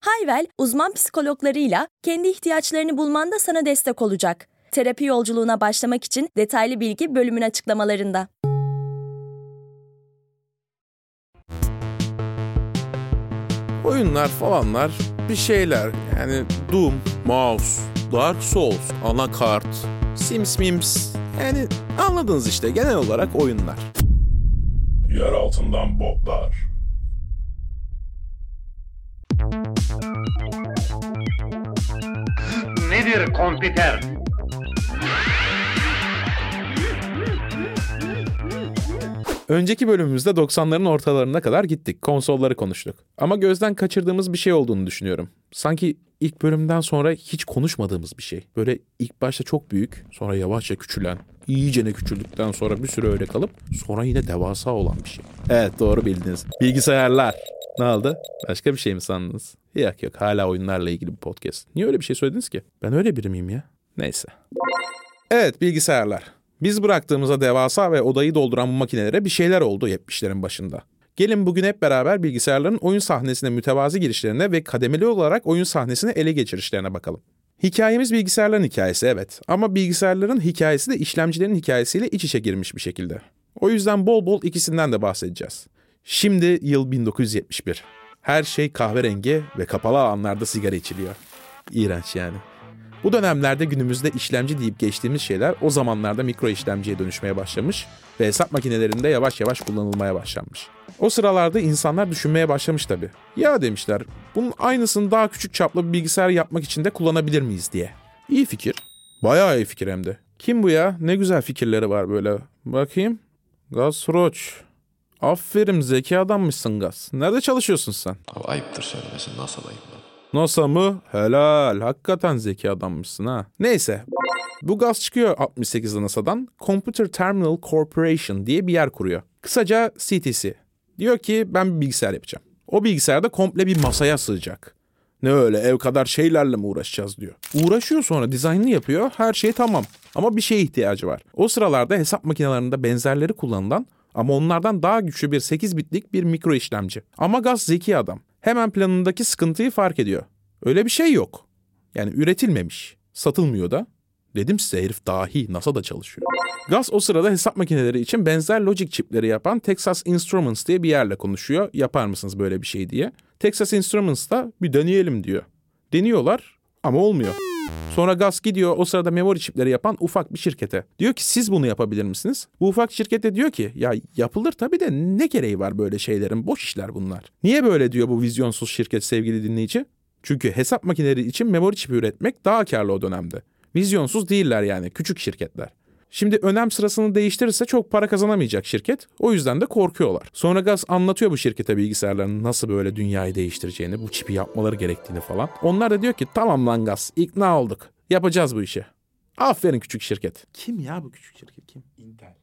Hayvel, uzman psikologlarıyla kendi ihtiyaçlarını bulmanda sana destek olacak. Terapi yolculuğuna başlamak için detaylı bilgi bölümün açıklamalarında. Oyunlar falanlar bir şeyler yani Doom, Mouse, Dark Souls, Anakart, Sims Mims yani anladınız işte genel olarak oyunlar. Yer altından botlar. Nedir kompüter? Önceki bölümümüzde 90'ların ortalarına kadar gittik. Konsolları konuştuk. Ama gözden kaçırdığımız bir şey olduğunu düşünüyorum. Sanki ilk bölümden sonra hiç konuşmadığımız bir şey. Böyle ilk başta çok büyük, sonra yavaşça küçülen, iyicene küçüldükten sonra bir süre öyle kalıp sonra yine devasa olan bir şey. Evet doğru bildiniz. Bilgisayarlar. Ne oldu? Başka bir şey mi sandınız? Yok yok hala oyunlarla ilgili bir podcast. Niye öyle bir şey söylediniz ki? Ben öyle biri miyim ya? Neyse. Evet bilgisayarlar. Biz bıraktığımızda devasa ve odayı dolduran bu makinelere bir şeyler oldu 70'lerin başında. Gelin bugün hep beraber bilgisayarların oyun sahnesine mütevazi girişlerine ve kademeli olarak oyun sahnesini ele geçirişlerine bakalım. Hikayemiz bilgisayarların hikayesi evet ama bilgisayarların hikayesi de işlemcilerin hikayesiyle iç içe girmiş bir şekilde. O yüzden bol bol ikisinden de bahsedeceğiz. Şimdi yıl 1971. Her şey kahverengi ve kapalı alanlarda sigara içiliyor. İğrenç yani. Bu dönemlerde günümüzde işlemci deyip geçtiğimiz şeyler o zamanlarda mikro işlemciye dönüşmeye başlamış ve hesap makinelerinde yavaş yavaş kullanılmaya başlanmış. O sıralarda insanlar düşünmeye başlamış tabii. Ya demişler bunun aynısını daha küçük çaplı bir bilgisayar yapmak için de kullanabilir miyiz diye. İyi fikir. Bayağı iyi fikir hem de. Kim bu ya? Ne güzel fikirleri var böyle. Bakayım. Gaz Roach. Aferin zeki adammışsın Gaz. Nerede çalışıyorsun sen? Abi ayıptır söylemesi nasıl ayıp lan? NASA mı? Helal. Hakikaten zeki adammışsın ha. Neyse. Bu gaz çıkıyor 68'de NASA'dan. Computer Terminal Corporation diye bir yer kuruyor. Kısaca CTC. Diyor ki ben bir bilgisayar yapacağım. O bilgisayarda komple bir masaya sığacak. Ne öyle ev kadar şeylerle mi uğraşacağız diyor. Uğraşıyor sonra dizaynını yapıyor her şey tamam. Ama bir şeye ihtiyacı var. O sıralarda hesap makinelerinde benzerleri kullanılan ama onlardan daha güçlü bir 8 bitlik bir mikro işlemci. Ama Gaz zeki adam. Hemen planındaki sıkıntıyı fark ediyor. Öyle bir şey yok. Yani üretilmemiş. Satılmıyor da. Dedim size herif dahi NASA'da çalışıyor. Gus o sırada hesap makineleri için benzer logic çipleri yapan Texas Instruments diye bir yerle konuşuyor. Yapar mısınız böyle bir şey diye. Texas Instruments da bir deneyelim diyor. Deniyorlar ama olmuyor. Sonra Gus gidiyor o sırada memori çipleri yapan ufak bir şirkete. Diyor ki siz bunu yapabilir misiniz? Bu ufak şirket de diyor ki ya yapılır tabii de ne gereği var böyle şeylerin boş işler bunlar. Niye böyle diyor bu vizyonsuz şirket sevgili dinleyici? Çünkü hesap makineleri için memori çipi üretmek daha karlı o dönemde. Vizyonsuz değiller yani küçük şirketler. Şimdi önem sırasını değiştirirse çok para kazanamayacak şirket. O yüzden de korkuyorlar. Sonra Gaz anlatıyor bu şirkete bilgisayarların nasıl böyle dünyayı değiştireceğini, bu çipi yapmaları gerektiğini falan. Onlar da diyor ki tamam lan Gaz ikna olduk. Yapacağız bu işi. Aferin küçük şirket. Kim ya bu küçük şirket kim? Intel.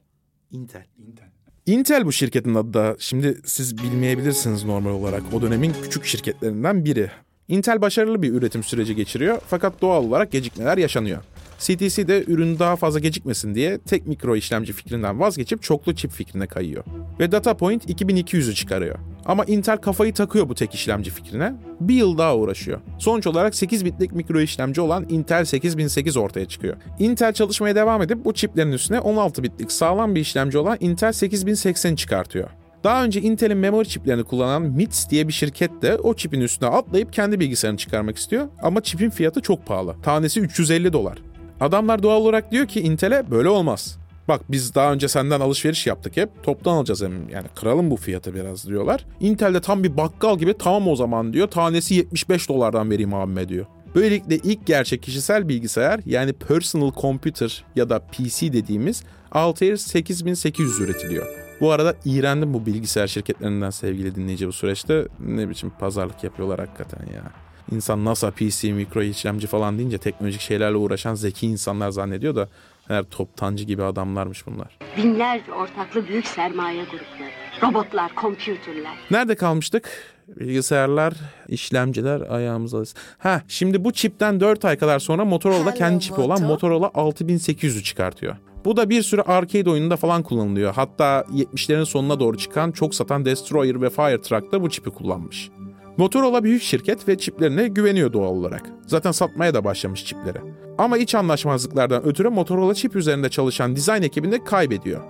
Intel. Intel. Intel bu şirketin adı da. Şimdi siz bilmeyebilirsiniz normal olarak. O dönemin küçük şirketlerinden biri. Intel başarılı bir üretim süreci geçiriyor fakat doğal olarak gecikmeler yaşanıyor. CTC de ürün daha fazla gecikmesin diye tek mikro işlemci fikrinden vazgeçip çoklu çip fikrine kayıyor. Ve DataPoint 2200'ü çıkarıyor. Ama Intel kafayı takıyor bu tek işlemci fikrine. Bir yıl daha uğraşıyor. Sonuç olarak 8 bitlik mikro işlemci olan Intel 8008 ortaya çıkıyor. Intel çalışmaya devam edip bu çiplerin üstüne 16 bitlik sağlam bir işlemci olan Intel 8080 çıkartıyor. Daha önce Intel'in memori çiplerini kullanan MITS diye bir şirket de o çipin üstüne atlayıp kendi bilgisayarını çıkarmak istiyor. Ama çipin fiyatı çok pahalı. Tanesi 350 dolar. Adamlar doğal olarak diyor ki Intel'e böyle olmaz. Bak biz daha önce senden alışveriş yaptık hep. Toptan alacağız hem yani kıralım bu fiyatı biraz diyorlar. Intel'de tam bir bakkal gibi tamam o zaman diyor. Tanesi 75 dolardan vereyim abime diyor. Böylelikle ilk gerçek kişisel bilgisayar yani personal computer ya da PC dediğimiz Altair 8800 üretiliyor. Bu arada iğrendim bu bilgisayar şirketlerinden sevgili dinleyici bu süreçte. Ne biçim pazarlık yapıyorlar hakikaten ya. İnsan NASA, PC, mikro işlemci falan deyince teknolojik şeylerle uğraşan zeki insanlar zannediyor da eğer toptancı gibi adamlarmış bunlar. Binlerce ortaklı büyük sermaye grupları, robotlar, kompütürler. Nerede kalmıştık? Bilgisayarlar, işlemciler ayağımıza... Ha şimdi bu çipten 4 ay kadar sonra Motorola kendi çipi olan Motorola 6800'ü çıkartıyor. Bu da bir sürü arcade oyununda falan kullanılıyor. Hatta 70'lerin sonuna doğru çıkan çok satan Destroyer ve Firetruck da bu çipi kullanmış. Motorola büyük şirket ve çiplerine güveniyor doğal olarak. Zaten satmaya da başlamış çipleri. Ama iç anlaşmazlıklardan ötürü Motorola çip üzerinde çalışan dizayn ekibini kaybediyor.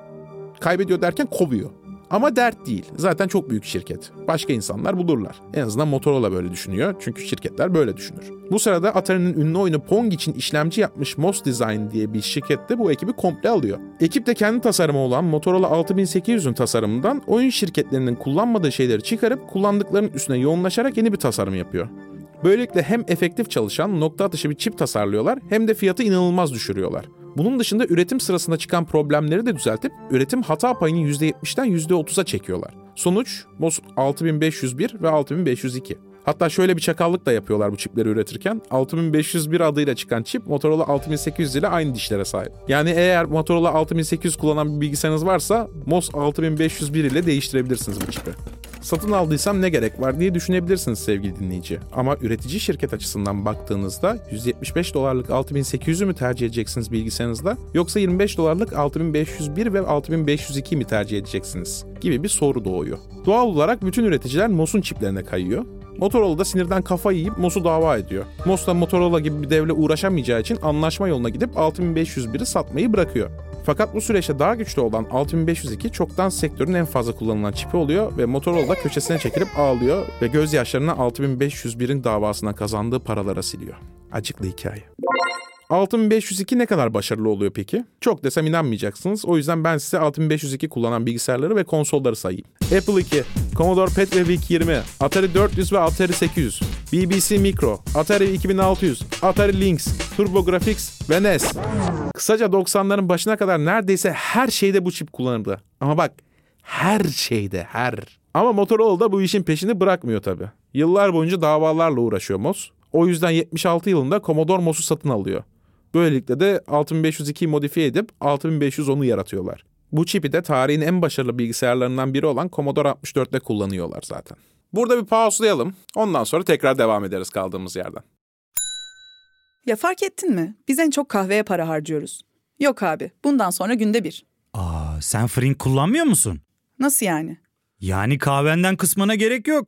Kaybediyor derken kovuyor. Ama dert değil. Zaten çok büyük şirket. Başka insanlar bulurlar. En azından Motorola böyle düşünüyor. Çünkü şirketler böyle düşünür. Bu sırada Atari'nin ünlü oyunu Pong için işlemci yapmış MOS Design diye bir şirket de bu ekibi komple alıyor. Ekip de kendi tasarımı olan Motorola 6800'ün tasarımından oyun şirketlerinin kullanmadığı şeyleri çıkarıp kullandıklarının üstüne yoğunlaşarak yeni bir tasarım yapıyor. Böylelikle hem efektif çalışan nokta atışı bir çip tasarlıyorlar hem de fiyatı inanılmaz düşürüyorlar. Bunun dışında üretim sırasında çıkan problemleri de düzeltip üretim hata payını %70'den %30'a çekiyorlar. Sonuç MOS 6501 ve 6502. Hatta şöyle bir çakallık da yapıyorlar bu çipleri üretirken. 6501 adıyla çıkan çip Motorola 6800 ile aynı dişlere sahip. Yani eğer Motorola 6800 kullanan bir bilgisayarınız varsa MOS 6501 ile değiştirebilirsiniz bu çipi. Satın aldıysam ne gerek var diye düşünebilirsiniz sevgili dinleyici. Ama üretici şirket açısından baktığınızda 175 dolarlık 6800'ü mü tercih edeceksiniz bilgisayarınızda yoksa 25 dolarlık 6501 ve 6502 mi tercih edeceksiniz gibi bir soru doğuyor. Doğal olarak bütün üreticiler MOS'un çiplerine kayıyor. Motorola da sinirden kafa yiyip MOS'u dava ediyor. MOS da Motorola gibi bir devle uğraşamayacağı için anlaşma yoluna gidip 6501'i satmayı bırakıyor. Fakat bu süreçte daha güçlü olan 6502 çoktan sektörün en fazla kullanılan çipi oluyor ve Motorola köşesine çekilip ağlıyor ve gözyaşlarını 6501'in davasına kazandığı paralara siliyor. Acıklı hikaye. 6502 ne kadar başarılı oluyor peki? Çok desem inanmayacaksınız. O yüzden ben size 6502 kullanan bilgisayarları ve konsolları sayayım. Apple 2, Commodore PET ve VIC-20, Atari 400 ve Atari 800, BBC Micro, Atari 2600, Atari Lynx, TurboGrafx ve NES. Kısaca 90'ların başına kadar neredeyse her şeyde bu çip kullanıldı. Ama bak her şeyde her. Ama Motorola da bu işin peşini bırakmıyor tabii. Yıllar boyunca davalarla uğraşıyor MOS. O yüzden 76 yılında Commodore MOS'u satın alıyor. Böylelikle de 6502'yi modifiye edip 6510'u yaratıyorlar. Bu çipi de tarihin en başarılı bilgisayarlarından biri olan Commodore 64'te kullanıyorlar zaten. Burada bir pauselayalım. Ondan sonra tekrar devam ederiz kaldığımız yerden. Ya fark ettin mi? Biz en çok kahveye para harcıyoruz. Yok abi, bundan sonra günde bir. Aa, sen Frink kullanmıyor musun? Nasıl yani? Yani kahvenden kısmına gerek yok.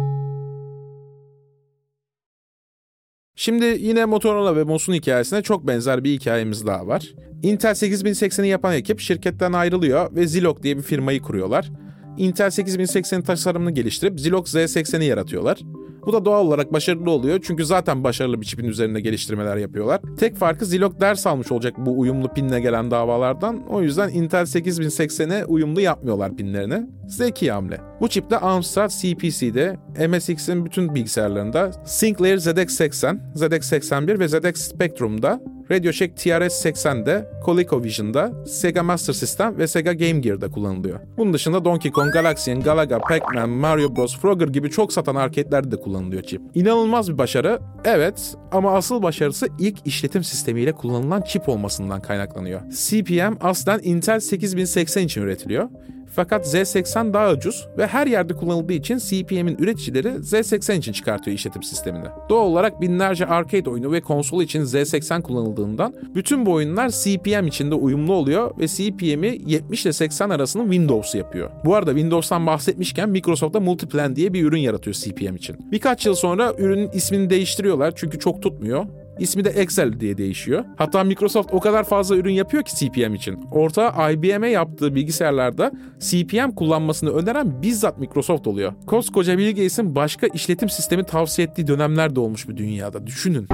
Şimdi yine Motorola ve MOS'un hikayesine çok benzer bir hikayemiz daha var. Intel 8080'i yapan ekip şirketten ayrılıyor ve Zilog diye bir firmayı kuruyorlar. Intel 8080 tasarımını geliştirip Zilog Z80'i yaratıyorlar. Bu da doğal olarak başarılı oluyor çünkü zaten başarılı bir çipin üzerinde geliştirmeler yapıyorlar. Tek farkı Zilog ders almış olacak bu uyumlu pinle gelen davalardan. O yüzden Intel 8080'e uyumlu yapmıyorlar pinlerini. Zeki hamle. Bu çipte Amstrad CPC'de, MSX'in bütün bilgisayarlarında, Sinclair ZX80, ZX81 ve ZX Spectrum'da, Radio Shack TRS-80'de, ColecoVision'da, Sega Master System ve Sega Game Gear'da kullanılıyor. Bunun dışında Donkey Kong, Galaxian, Galaga, Pac-Man, Mario Bros, Frogger gibi çok satan arcade'lerde de kullanılıyor çip. İnanılmaz bir başarı, evet ama asıl başarısı ilk işletim sistemiyle kullanılan çip olmasından kaynaklanıyor. CPM aslen Intel 8080 için üretiliyor. Fakat Z80 daha ucuz ve her yerde kullanıldığı için CPM'in üreticileri Z80 için çıkartıyor işletim sistemini. Doğal olarak binlerce arcade oyunu ve konsol için Z80 kullanıldığından bütün bu oyunlar CPM içinde uyumlu oluyor ve CPM'i 70 ile 80 arasının Windows yapıyor. Bu arada Windows'tan bahsetmişken Microsoft'ta Multiplan diye bir ürün yaratıyor CPM için. Birkaç yıl sonra ürünün ismini değiştiriyorlar çünkü çok tutmuyor. İsmi de Excel diye değişiyor. Hatta Microsoft o kadar fazla ürün yapıyor ki CPM için. Orta IBM'e yaptığı bilgisayarlarda CPM kullanmasını öneren bizzat Microsoft oluyor. Koskoca Bill Gates'in başka işletim sistemi tavsiye ettiği dönemler de olmuş bu dünyada. Düşünün.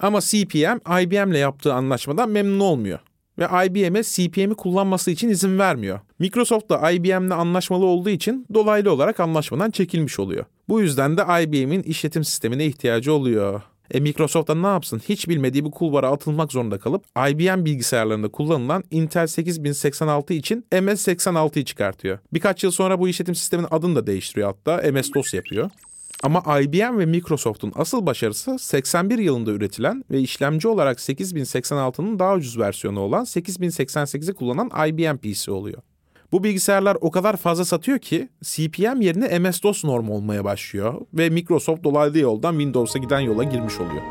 Ama CPM IBM'le yaptığı anlaşmadan memnun olmuyor ve IBM'e CPM'i kullanması için izin vermiyor. Microsoft da IBM'le anlaşmalı olduğu için dolaylı olarak anlaşmadan çekilmiş oluyor. Bu yüzden de IBM'in işletim sistemine ihtiyacı oluyor. E Microsoft da ne yapsın? Hiç bilmediği bu kulvara atılmak zorunda kalıp IBM bilgisayarlarında kullanılan Intel 8086 için MS86'yı çıkartıyor. Birkaç yıl sonra bu işletim sisteminin adını da değiştiriyor hatta MS-DOS yapıyor. Ama IBM ve Microsoft'un asıl başarısı 81 yılında üretilen ve işlemci olarak 8086'nın daha ucuz versiyonu olan 8088'i kullanan IBM PC oluyor. Bu bilgisayarlar o kadar fazla satıyor ki CPM yerine MS-DOS norm olmaya başlıyor ve Microsoft dolaylı yoldan Windows'a giden yola girmiş oluyor.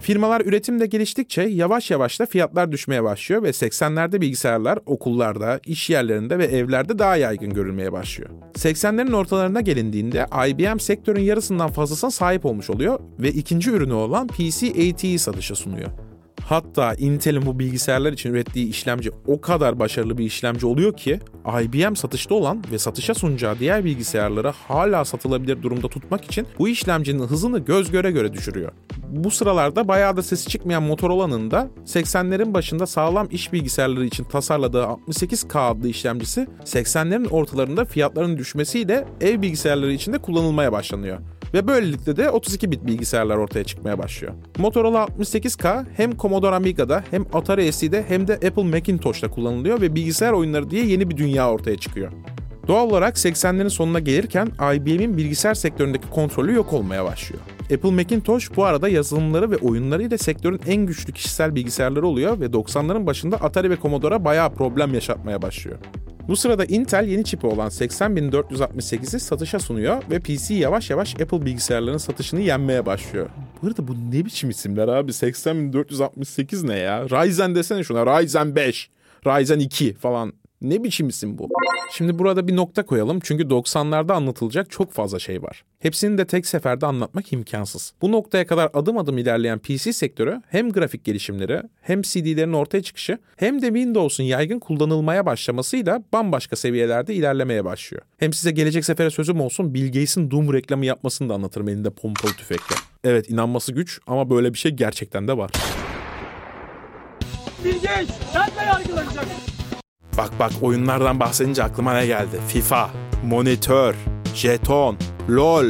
Firmalar üretimde geliştikçe yavaş yavaş da fiyatlar düşmeye başlıyor ve 80'lerde bilgisayarlar okullarda, iş yerlerinde ve evlerde daha yaygın görülmeye başlıyor. 80'lerin ortalarına gelindiğinde IBM sektörün yarısından fazlasına sahip olmuş oluyor ve ikinci ürünü olan PC-AT'yi satışa sunuyor. Hatta Intel'in bu bilgisayarlar için ürettiği işlemci o kadar başarılı bir işlemci oluyor ki IBM satışta olan ve satışa sunacağı diğer bilgisayarları hala satılabilir durumda tutmak için bu işlemcinin hızını göz göre göre düşürüyor. Bu sıralarda bayağı da sesi çıkmayan Motorola'nın da 80'lerin başında sağlam iş bilgisayarları için tasarladığı 68K adlı işlemcisi 80'lerin ortalarında fiyatların düşmesiyle ev bilgisayarları için de kullanılmaya başlanıyor. Ve böylelikle de 32 bit bilgisayarlar ortaya çıkmaya başlıyor. Motorola 68K hem Commodore Amiga'da hem Atari ST'de hem de Apple Macintosh'ta kullanılıyor ve bilgisayar oyunları diye yeni bir dünya ortaya çıkıyor. Doğal olarak 80'lerin sonuna gelirken IBM'in bilgisayar sektöründeki kontrolü yok olmaya başlıyor. Apple Macintosh bu arada yazılımları ve oyunlarıyla sektörün en güçlü kişisel bilgisayarları oluyor ve 90'ların başında Atari ve Commodore'a bayağı problem yaşatmaya başlıyor. Bu sırada Intel yeni çipi olan 80468'i satışa sunuyor ve PC yavaş yavaş Apple bilgisayarlarının satışını yenmeye başlıyor. Bu arada bu ne biçim isimler abi? 80468 ne ya? Ryzen desene şuna. Ryzen 5, Ryzen 2 falan. Ne biçim isim bu? Şimdi burada bir nokta koyalım çünkü 90'larda anlatılacak çok fazla şey var. Hepsini de tek seferde anlatmak imkansız. Bu noktaya kadar adım adım ilerleyen PC sektörü hem grafik gelişimleri hem CD'lerin ortaya çıkışı hem de Windows'un yaygın kullanılmaya başlamasıyla bambaşka seviyelerde ilerlemeye başlıyor. Hem size gelecek sefere sözüm olsun Bill Gates'in Doom reklamı yapmasını da anlatırım elinde pompalı tüfekle. Evet inanması güç ama böyle bir şey gerçekten de var. Bill Gates sen de yargılanacaksın. Bak bak oyunlardan bahsedince aklıma ne geldi? FIFA, monitör, jeton, lol.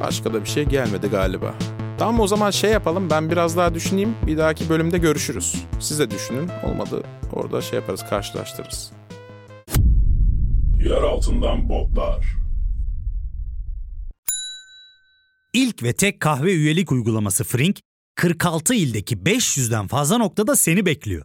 Başka da bir şey gelmedi galiba. Tamam o zaman şey yapalım ben biraz daha düşüneyim. Bir dahaki bölümde görüşürüz. Siz de düşünün. Olmadı orada şey yaparız karşılaştırırız. Yer altından botlar. İlk ve tek kahve üyelik uygulaması Frink, 46 ildeki 500'den fazla noktada seni bekliyor.